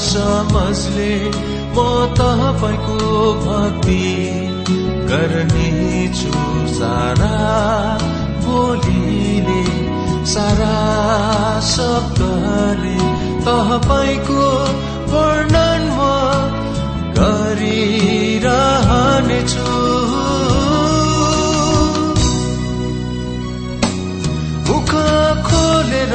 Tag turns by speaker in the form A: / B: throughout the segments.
A: समझले म तपाईँको भक्ति गर्नेछु सारा बोलीले सारा शब्दले तपाईँको वर्णन म गरिरहनेछु। मुख खोलेर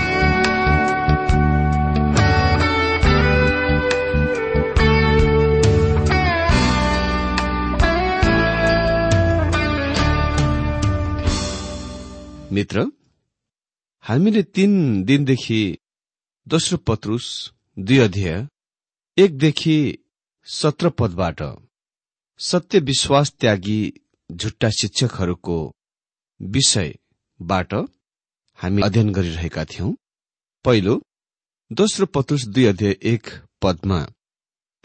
B: मित्र हामीले तीन दिनदेखि दोस्रो पत्रुस दुई अध्याय एकदेखि सत्र पदबाट सत्य विश्वास त्यागी झुट्टा शिक्षकहरूको विषयबाट हामी अध्ययन गरिरहेका थियौं। पहिलो दोस्रो पत्रुस दुई अध्याय एक पदमा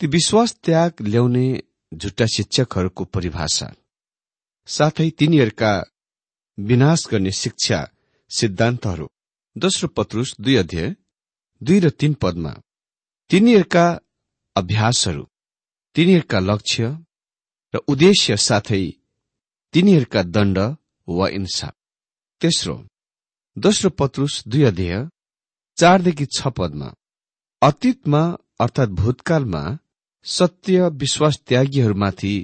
B: ती विश्वास त्याग ल्याउने झुट्टा शिक्षकहरूको परिभाषा साथै तिनीहरूका विनाश गर्ने शिक्षा सिद्धान्तहरू। दोस्रो पत्रुस दुई अध्याय दुई र तीन पदमा तिनीहरूका अभ्यासहरू तिनीहरूका लक्ष्य र उद्देश्य साथै तिनीहरूका दण्ड वा इन्साफ। तेस्रो दोस्रो पत्रुस दुई अध्याय चारदेखि छ पदमा अतीतमा अर्थात् भूतकालमा सत्य विश्वास त्यागीहरूमाथि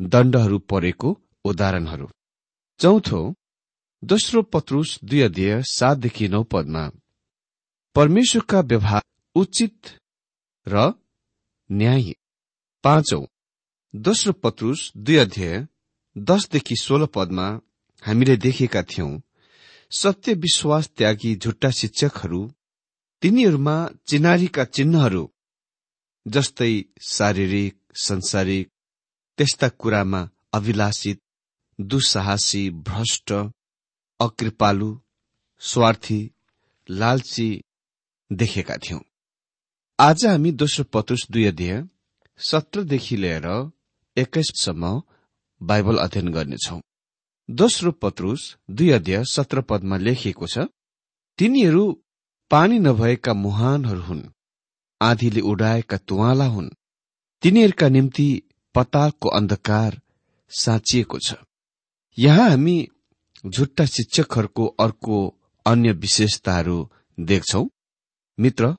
B: दण्डहरू परेको उदाहरणहरू। चौथो दोस्रो पत्रुस दुई अध्यय सातदेखि नौ पदमा परमेश्वरका व्यवहार उचित र न्याय। पाँचौं दोस्रो पत्रुस दुई अध्यय दसदेखि सोह्र पदमा हामीले देखेका थियौं सत्य विश्वास त्यागी झुट्टा शिक्षकहरू तिनीहरूमा चिनारीका चिन्हहरू जस्तै शारीरिक संसारिक त्यस्ता कुरामा अभिलाषित दुस्साहसी भ्रष्ट अकृपालु स्वार्थी लालची देखेका थियौं। आज हामी दोस्रो पत्रुस दुई अध्यय सत्रदेखि लिएर एक्काइससम्म बाइबल अध्ययन गर्नेछौ। दोस्रो पत्रुस दुई अध्यय सत्र पदमा लेखिएको छ तिनीहरू पानी नभएका मुहानहरू हुन् आधीले उडाएका तुवाला हुन्। तिनीहरूका निम्ति पतालको अन्धकार साँचिएको छ। यहाँ हामी झुट्टा शिक्षकहरूको अर्को अन्य विशेषताहरू देख्छौ। मित्र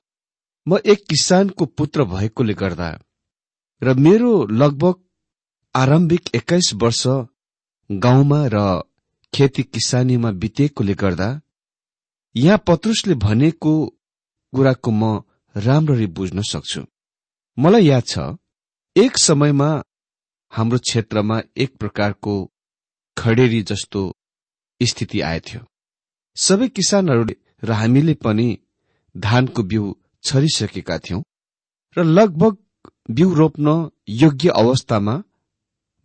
B: म एक किसानको पुत्र भएकोले गर्दा र मेरो लगभग आरम्भिक एक्काइस वर्ष गाउँमा र खेती किसानीमा बितेकोले गर्दा यहाँ पत्रुसले भनेको कुराको म राम्ररी बुझ्न सक्छु। मलाई याद छ एक समयमा हाम्रो क्षेत्रमा एक प्रकारको खडेरी जस्तो स्थिति आएथ्यो। सबै किसानहरूले र हामीले पनि धानको बिउ छरिसकेका थियौं र लगभग बिउ रोप्न योग्य अवस्थामा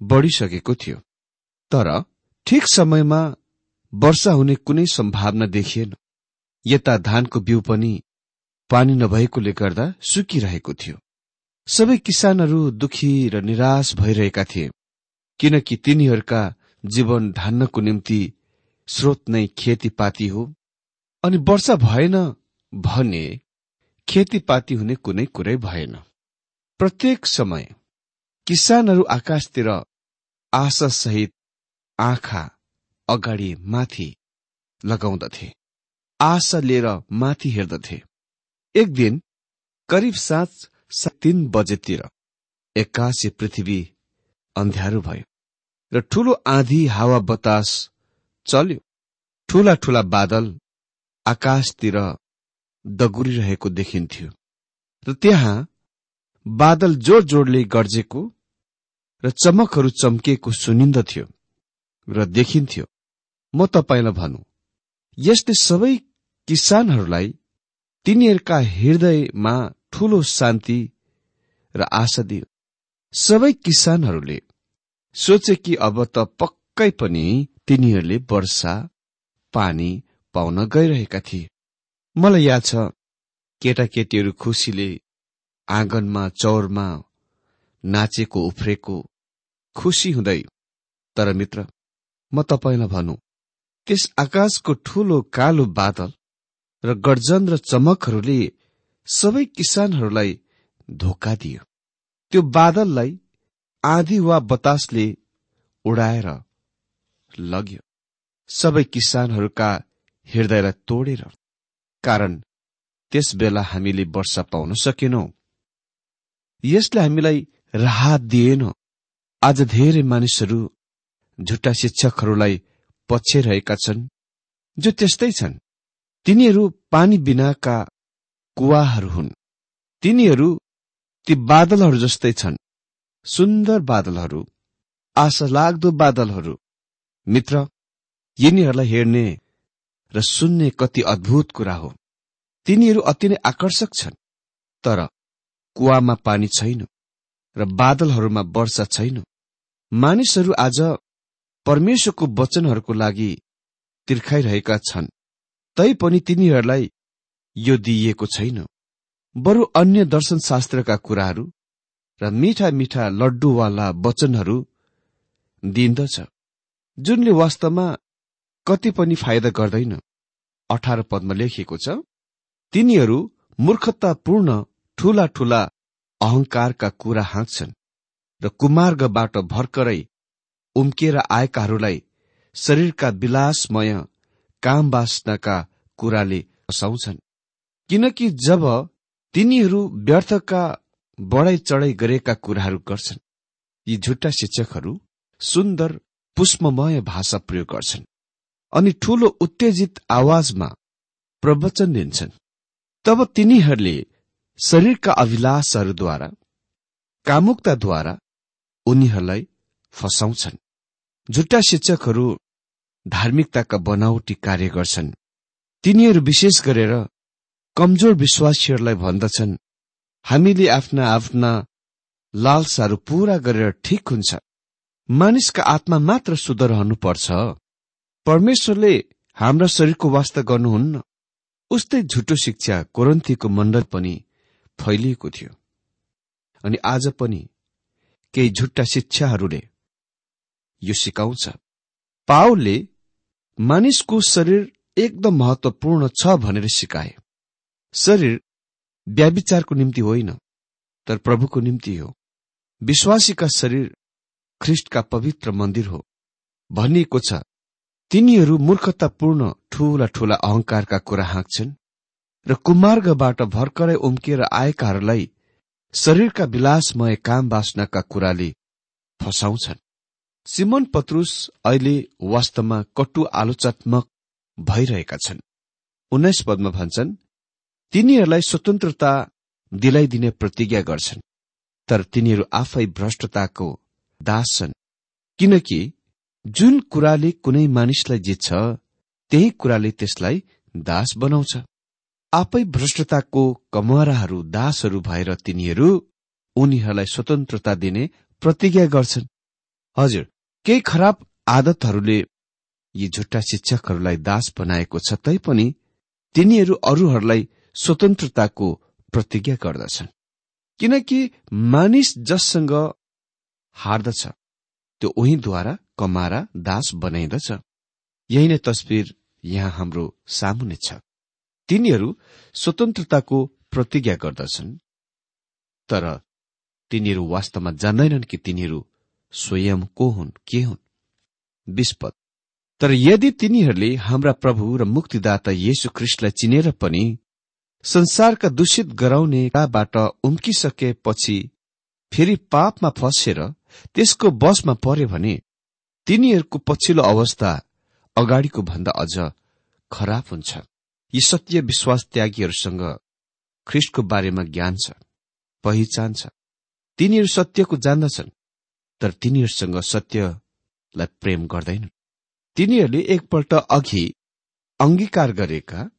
B: बढ़िसकेको थियो। तर ठिक समयमा वर्षा हुने कुनै सम्भावना देखिएन। यता धानको बिउ पनि पानी नभएकोले गर्दा सुकिरहेको थियो। सबै किसानहरू दुखी र निराश भइरहेका थिए किनकि तिनीहरूका जीवन धान्नको निम्ति स्रोत नै खेतीपाती हो। अनि वर्षा भएन भने खेतीपाती हुने कुनै कुरै भएन। प्रत्येक समय किसानहरू आकाशतिर आशासहित आँखा अगाडि माथि लगाउँदथे। आशा लिएर माथि हेर्दथे। एक दिन करिब साँझ तीन बजेतिर एक्कासी पृथ्वी अन्ध्यारो भयो। र ठूलो आँधी हावा बतास चल्यो। ठूला ठूला बादल आकाशतिर दगुरिरहेको देखिन्थ्यो। र त्यहाँ बादल जोड जोडले गर्जेको र चमकहरू चम्किएको सुनिन्दथ्यो र देखिन्थ्यो। म तपाईँलाई भनौँ यसले सबै किसानहरूलाई तिनीहरूका हृदयमा ठूलो शान्ति र आशा दियो। सबै किसानहरूले सोचे कि अब त पक्कै पनि तिनीहरूले वर्षा पानी पाउन गइरहेका थिए। मलाई याद छ केटाकेटीहरू खुसीले आँगनमा चौरमा नाचेको उफ्रेको खुसी हुँदै तर मित्र म तपाईँलाई भनौँ त्यस आकाशको ठूलो कालो बादल र गर्जन र चमकहरूले सबै किसानहरूलाई धोका दियो। त्यो बादललाई आधी वा बतासले उडाएर लग्यो। सबै किसानहरूका हृदयलाई तोडेर कारण त्यस बेला हामीले वर्षा पाउन सकेनौ। यसले हामीलाई राहत दिएन। आज धेरै मानिसहरू झुट्टा शिक्षकहरूलाई पछ्याइरहेका छन् जो त्यस्तै छन्। तिनीहरू पानी बिनाका कुवाहरू हुन्। तिनीहरू ती बादलहरू जस्तै छन्। सुन्दर बादलहरू आशा लाग्दो बादलहरू। मित्र यिनीहरूलाई हेर्ने र सुन्ने कति अद्भुत कुरा हो। तिनीहरू अति नै आकर्षक छन् तर कुवामा पानी छैन र बादलहरूमा वर्षा छैन। मानिसहरू आज परमेश्वरको वचनहरूको लागि तिर्खाइरहेका छन् तैपनि तिनीहरूलाई यो दिइएको छैन। बरु अन्य दर्शन शास्त्रका कुराहरू र मिठा मिठा लड्डुवाला वचनहरू दिइन्दछ जुनले वास्तवमा कति पनि फाइदा गर्दैन। अठार पदमा लेखिएको छ तिनीहरू मूर्खतापूर्ण ठूला ठूला अहंकारका कुरा हाँक्छन् र कुमार्गबाट भर्खरै उम्किएर आएकाहरूलाई शरीरका विलासमय काम बाँच्नका कुराले हँसाउँछन् किनकि जब तिनीहरू व्यर्थका बढाइ चढाइ गरेका कुराहरू गर्छन्। यी झुट्टा शिक्षकहरू सुन्दर पुष्पमय भाषा प्रयोग गर्छन् अनि ठूलो उत्तेजित आवाजमा प्रवचन दिन्छन्। तब तिनीहरूले शरीरका अभिलाषहरूद्वारा कामुकताद्वारा उनीहरूलाई फसाउँछन्। झुट्टा शिक्षकहरू धार्मिकताका बनावटी कार्य गर्छन्। तिनीहरू विशेष गरेर कमजोर विश्वासीहरूलाई भन्दछन्। हामीले आफ्ना आफ्ना लालसाहरू पूरा गरेर ठिक हुन्छ। मानिसका आत्मा मात्र शुद्ध रहनुपर्छ परमेश्वरले हाम्रा शरीरको वास्ता गर्नुहुन्न। उस्तै झुटो शिक्षा कोरन्थीको मण्डल पनि फैलिएको थियो। अनि आज पनि केही झुट्टा शिक्षाहरूले यो सिकाउँछ। पावलले मानिसको शरीर एकदम महत्वपूर्ण छ भनेर सिकाए। शरीर व्याविचारको निम्ति होइन तर प्रभुको निम्ति हो। विश्वासीका शरीर ख्रिष्टका पवित्र मन्दिर हो। भनिएको छ तिनीहरू मूर्खतापूर्ण ठूला ठूला अहंकारका कुरा हाँक्छन् र कुमार्गबाट भर्खरै उम्किएर आएकाहरूलाई शरीरका विलासमय काम बाँच्नका कुराले फसाउँछन्। सिमन पत्रुस अहिले वास्तवमा कटु आलोचनात्मक भइरहेका छन्। उन्नाइस पदमा भन्छन् तिनीहरूलाई स्वतन्त्रता दिलाइदिने प्रतिज्ञा गर्छन् तर तिनीहरू आफै भ्रष्टताको दास छन् किनकि जुन कुराले कुनै मानिसलाई जित्छ त्यही कुराले त्यसलाई दास बनाउँछ। आफै भ्रष्टताको कमराहरू दासहरू भएर तिनीहरू उनीहरूलाई स्वतन्त्रता दिने प्रतिज्ञा गर्छन्। हजुर केही खराब आदतहरूले यी झुट्टा शिक्षकहरूलाई दास बनाएको छ तैपनि तिनीहरू अरूहरूलाई स्वतन्त्रताको प्रतिज्ञा गर्दछन्। किनकि मानिस जससँग हार्दछ त्यो उहीद्वारा कमारा दास बनाइदछ। यही नै तस्विर यहाँ हाम्रो सामुने छ। तिनीहरू स्वतन्त्रताको प्रतिज्ञा गर्दछन् तर तिनीहरू वास्तवमा जान्दैनन् कि तिनीहरू स्वयं को हुन् के हुन्। विस्पत तर यदि तिनीहरूले हाम्रा प्रभु र मुक्तिदाता येशु ख्रिस्टलाई चिनेर पनि संसारका दूषित गराउनेबाट उम्किसकेपछि फेरि पापमा फसेर त्यसको बसमा परे भने तिनीहरूको पछिल्लो अवस्था अगाडिको भन्दा अझ खराब हुन्छ। यी सत्य विश्वास त्यागीहरूसँग ख्रिस्टको बारेमा ज्ञान छ पहिचान छ। तिनीहरू सत्यको जान्दछन् तर तिनीहरूसँग सत्यलाई प्रेम गर्दैनन्। तिनीहरूले एकपल्ट अघि अंगीकार गरेका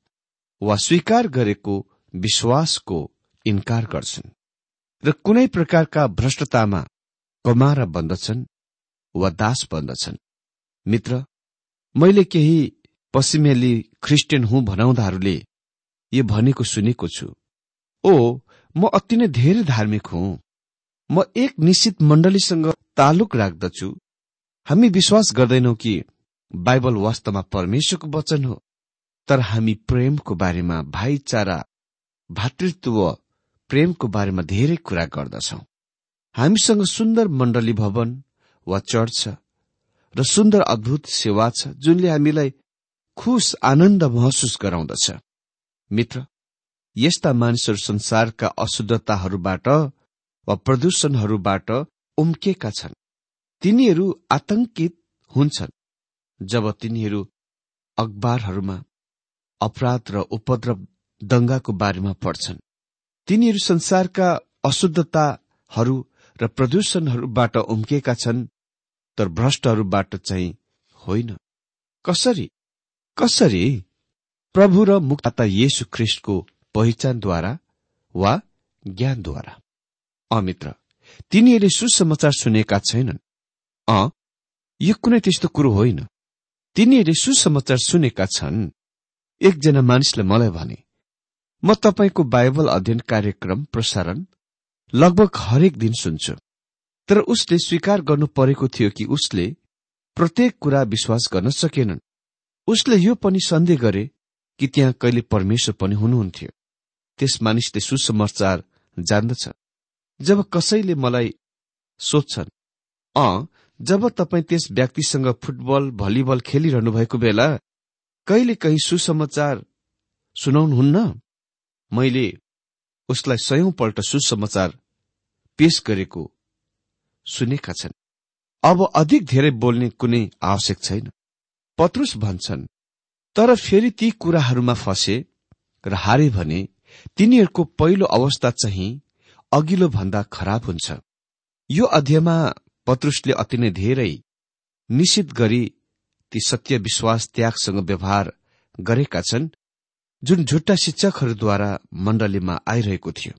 B: वा स्वीकार गरेको विश्वासको इन्कार गर्छन् र कुनै प्रकारका भ्रष्टतामा कमारा बन्दछन् वा दास बन्दछन्। मित्र मैले केही पश्चिमेली ख्रिस्टियन हुँ भनाउँदाहरूले यो भनेको सुनेको छु। ओ म अति नै धेरै धार्मिक हुँ। म एक निश्चित मण्डलीसँग तालुक राख्दछु। हामी विश्वास गर्दैनौ कि बाइबल वास्तवमा परमेश्वरको वचन हो। तर हामी प्रेमको बारेमा भाइचारा भातृत्व प्रेमको बारेमा धेरै कुरा गर्दछौ। हामीसँग सुन्दर मण्डली भवन वा चर्च छ र सुन्दर अद्भुत सेवा छ जुनले हामीलाई खुस आनन्द महसुस गराउँदछ। मित्र यस्ता मानिसहरू संसारका अशुद्धताहरूबाट वा प्रदूषणहरूबाट उम्केका छन्। तिनीहरू आतंकित हुन्छन् जब तिनीहरू अखबारहरूमा अपराध र उपद्रव दंगाको बारेमा पढ्छन्। तिनीहरू संसारका अशुद्धताहरू र प्रदूषणहरूबाट उम्केका छन् तर भ्रष्टहरूबाट चाहिँ होइन। कसरी? कसरी? प्रभु र मुक्ता येशु ख्रिस्टको पहिचानद्वारा वा ज्ञानद्वारा? अमित्र तिनीहरूले सुसमाचार सुनेका छैनन्। अ यो कुनै त्यस्तो कुरो होइन। तिनीहरूले सुसमाचार सुनेका छन्। एकजना मानिसले मलाई भने म तपाईँको बाइबल अध्ययन कार्यक्रम प्रसारण लगभग हरेक दिन सुन्छु। तर उसले स्वीकार गर्नु परेको थियो कि उसले प्रत्येक कुरा विश्वास गर्न सकेनन्। उसले यो पनि सन्देह गरे कि त्यहाँ कहिले परमेश्वर पनि हुनुहुन्थ्यो। त्यस मानिसले सुसमाचार जान्दछ। जब कसैले मलाई सोध्छन् अ जब तपाईँ त्यस व्यक्तिसँग फुटबल भलिबल खेलिरहनु भएको बेला कहिले कहीँ सुसमाचार सुनाउनुहुन्न? मैले उसलाई सयौंपल्ट सुसमाचार पेश गरेको सुनेका छन्। अब अधिक धेरै बोल्ने कुनै आवश्यक छैन। पत्रुस भन्छन् तर फेरि ती कुराहरूमा फसे र हारे भने तिनीहरूको पहिलो अवस्था चाहिँ अघिल्लो भन्दा खराब हुन्छ। यो अध्ययमा पत्रुसले अति नै धेरै निश्चित गरी ती सत्य विश्वास त्यागसँग व्यवहार गरेका छन् जुन झुट्टा शिक्षकहरूद्वारा मण्डलीमा आइरहेको थियो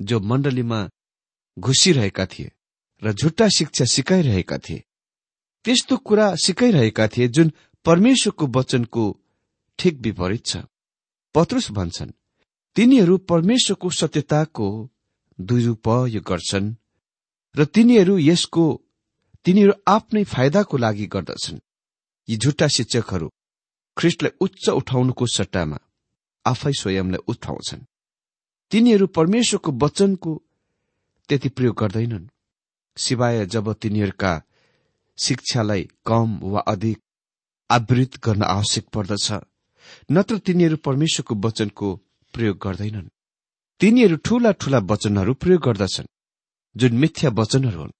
B: जो मण्डलीमा घुसिरहेका थिए र झुट्टा शिक्षा सिकाइरहेका थिए। त्यस्तो कुरा सिकाइरहेका थिए जुन परमेश्वरको वचनको ठिक विपरीत छ। पत्रुस भन्छन् तिनीहरू परमेश्वरको सत्यताको दुरुपयोग गर्छन् र तिनीहरू यसको तिनीहरू आफ्नै फाइदाको लागि गर्दछन्। यी झुट्टा शिक्षकहरू ख्रिस्टलाई उच्च उठाउनुको सट्टामा आफै स्वयंलाई उठाउँछन्। तिनीहरू परमेश्वरको वचनको त्यति प्रयोग गर्दैनन्। सिवाय जब तिनीहरूका शिक्षालाई कम वा अधिक आवृत गर्न आवश्यक पर्दछ नत्र तिनीहरू परमेश्वरको वचनको प्रयोग गर्दैनन्। तिनीहरू ठूला ठूला वचनहरू प्रयोग गर्दछन् जुन मिथ्या वचनहरू हुन्।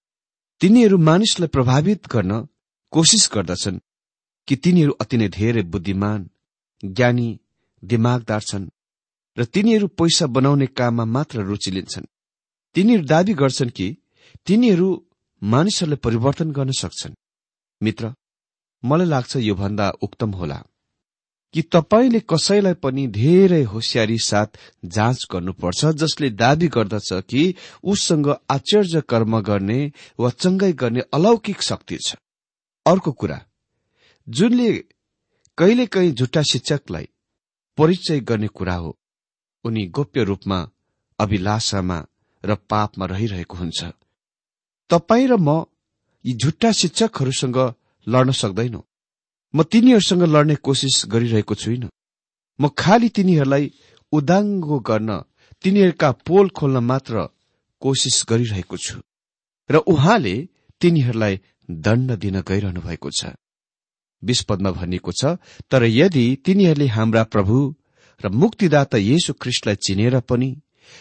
B: तिनीहरू मानिसलाई प्रभावित गर्न कोसिस गर्दछन्। कि तिनीहरू अति नै धेरै बुद्धिमान ज्ञानी दिमागदार छन् र तिनीहरू पैसा बनाउने काममा मात्र रुचि लिन्छन्। तिनीहरू दावी गर्छन् कि तिनीहरू मानिसहरूलाई परिवर्तन गर्न सक्छन्। मित्र मलाई लाग्छ योभन्दा उक्तम होला कि तपाईँले कसैलाई पनि धेरै होसियारी साथ जाँच गर्नुपर्छ जसले दावी गर्दछ कि उससँग आश्चर्य कर्म गर्ने वा चङ्गाई गर्ने अलौकिक शक्ति छ। अर्को कुरा जुनले कहिलेकाहीँ झुट्टा शिक्षकलाई परिचय गर्ने कुरा हो उनी गोप्य रूपमा अभिलाषामा र पापमा रहिरहेको हुन्छ। तपाईँ र म यी झुट्टा शिक्षकहरूसँग लड्न सक्दैनौ। म तिनीहरूसँग लड्ने कोसिस गरिरहेको छुइन। म खालि तिनीहरूलाई उदाङ्गो गर्न तिनीहरूका पोल खोल्न मात्र कोसिस गरिरहेको छु। र उहाँले तिनीहरूलाई दण्ड दिन गइरहनु भएको छ। विस्पदमा भनिएको छ तर यदि तिनीहरूले हाम्रा प्रभु र मुक्तिदाता येशु ख्रिस्टलाई चिनेर पनि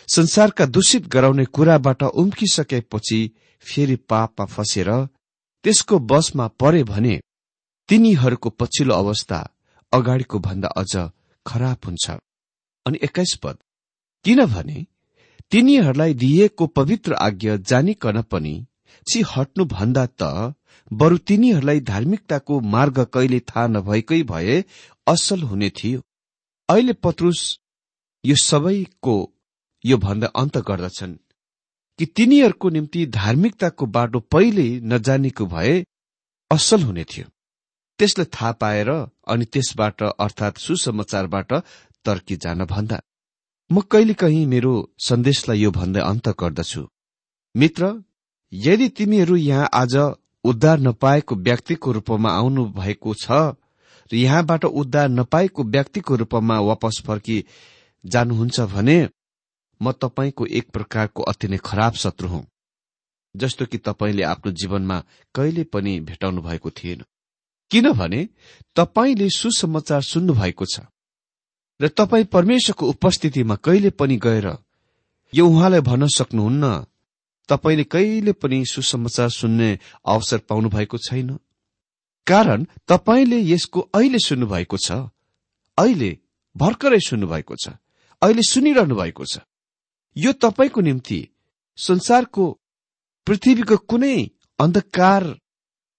B: संसारका दूषित गराउने कुराबाट उम्किसकेपछि फेरि पापमा फसेर त्यसको बसमा परे भने तिनीहरूको पछिल्लो अवस्था अगाडिको भन्दा अझ खराब हुन्छ। अनि एक्काइस पद किनभने तिनीहरूलाई दिइएको पवित्र आज्ञा जानिकन पनि छि हट्नु भन्दा त बरु तिनीहरूलाई धार्मिकताको मार्ग कहिले थाहा नभएकै भए असल हुने थियो। अहिले पत्रुस यो सबैको यो भन्दा अन्त गर्दछन् कि तिनीहरूको निम्ति धार्मिकताको बाटो पहिले नजानेको भए असल हुने थियो। त्यसलाई थाहा पाएर अनि त्यसबाट अर्थात् सुसमाचारबाट तर्की जान भन्दा म कहिले कहीँ मेरो सन्देशलाई यो भन्दै अन्त गर्दछु। मित्र यदि तिमीहरू यहाँ आज उद्धार नपाएको व्यक्तिको रूपमा आउनु भएको छ र यहाँबाट उद्धार नपाएको व्यक्तिको रूपमा वापस फर्की जानुहुन्छ भने म तपाईँको एक प्रकारको अति नै खराब शत्रु हुँ जस्तो कि तपाईँले आफ्नो जीवनमा कहिले पनि भेटाउनु भएको थिएन। किनभने तपाईँले सुसमाचार सुन्नु भएको छ र तपाईँ परमेश्वरको उपस्थितिमा कहिले पनि गएर यो उहाँलाई भन्न सक्नुहुन्न तपाईँले कहिले पनि सुसमाचार सुन्ने अवसर पाउनु भएको छैन। कारण तपाईँले यसको अहिले सुन्नुभएको छ। अहिले भर्खरै सुन्नुभएको छ। अहिले सुनिरहनु भएको छ। यो तपाईँको निम्ति संसारको पृथ्वीको कुनै अन्धकार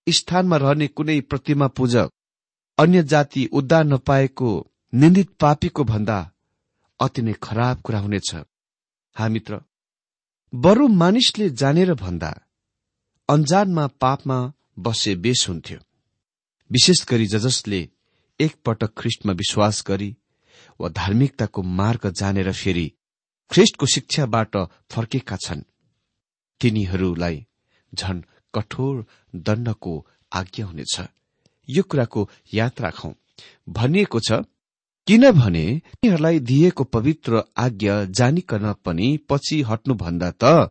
B: स्थानमा रहने कुनै प्रतिमा पूजक अन्य जाति उद्धार नपाएको निन्दित पापीको भन्दा अति नै खराब कुरा हुनेछ। हामी मित्र बरु मानिसले जानेर भन्दा अन्जानमा पापमा बसे बेस हुन्थ्यो। विशेष गरी जसले एकपटक ख्रिस्टमा विश्वास गरी वा धार्मिकताको मार्ग जानेर फेरि ख्रिस्टको शिक्षाबाट फर्केका छन्। तिनीहरूलाई झन कठोर दण्डको आज्ञा हुनेछ। यो कुराको याद राखौं। भनिएको छ किनभने तिनीहरूलाई दिएको पवित्र आज्ञा जानिकन पनि पछि हट्नुभन्दा त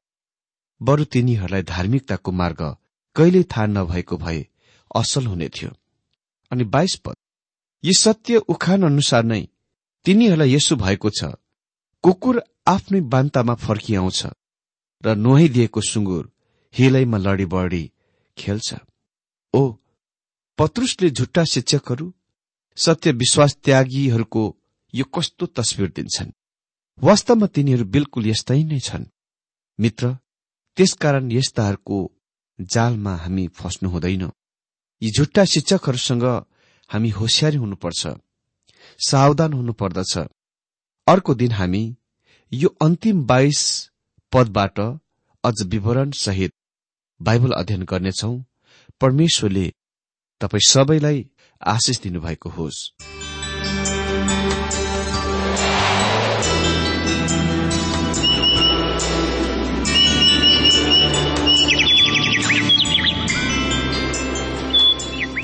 B: बरु तिनीहरूलाई धार्मिकताको मार्ग कहिल्यै थाहा नभएको भए असल हुने थियो। अनि बाइस पद यी सत्य उखान अनुसार नै तिनीहरूलाई यसो भएको छ कुकुर आफ्नै बान्तामा फर्किआउँछ र नुहाइदिएको सुँगुर हिलैमा लडी बढी खेल्छ। ओ पत्रुसले झुट्टा शिक्षकहरू सत्य विश्वास त्यागीहरूको यो कस्तो तस्विर दिन्छन्? वास्तवमा तिनीहरू बिल्कुल यस्तै नै छन्। मित्र त्यसकारण यस्ताहरूको जालमा हामी फस्नु हुँदैन। यी झुट्टा शिक्षकहरूसँग हामी होसियारी हुनुपर्छ। सावधान हुनुपर्दछ। अर्को दिन हामी यो अन्तिम बाइस पदबाट अझ विवरण सहित बाइबल अध्ययन गर्नेछौ। परमेश्वरले तपाईँ सबैलाई आशिष दिनुभएको होस्।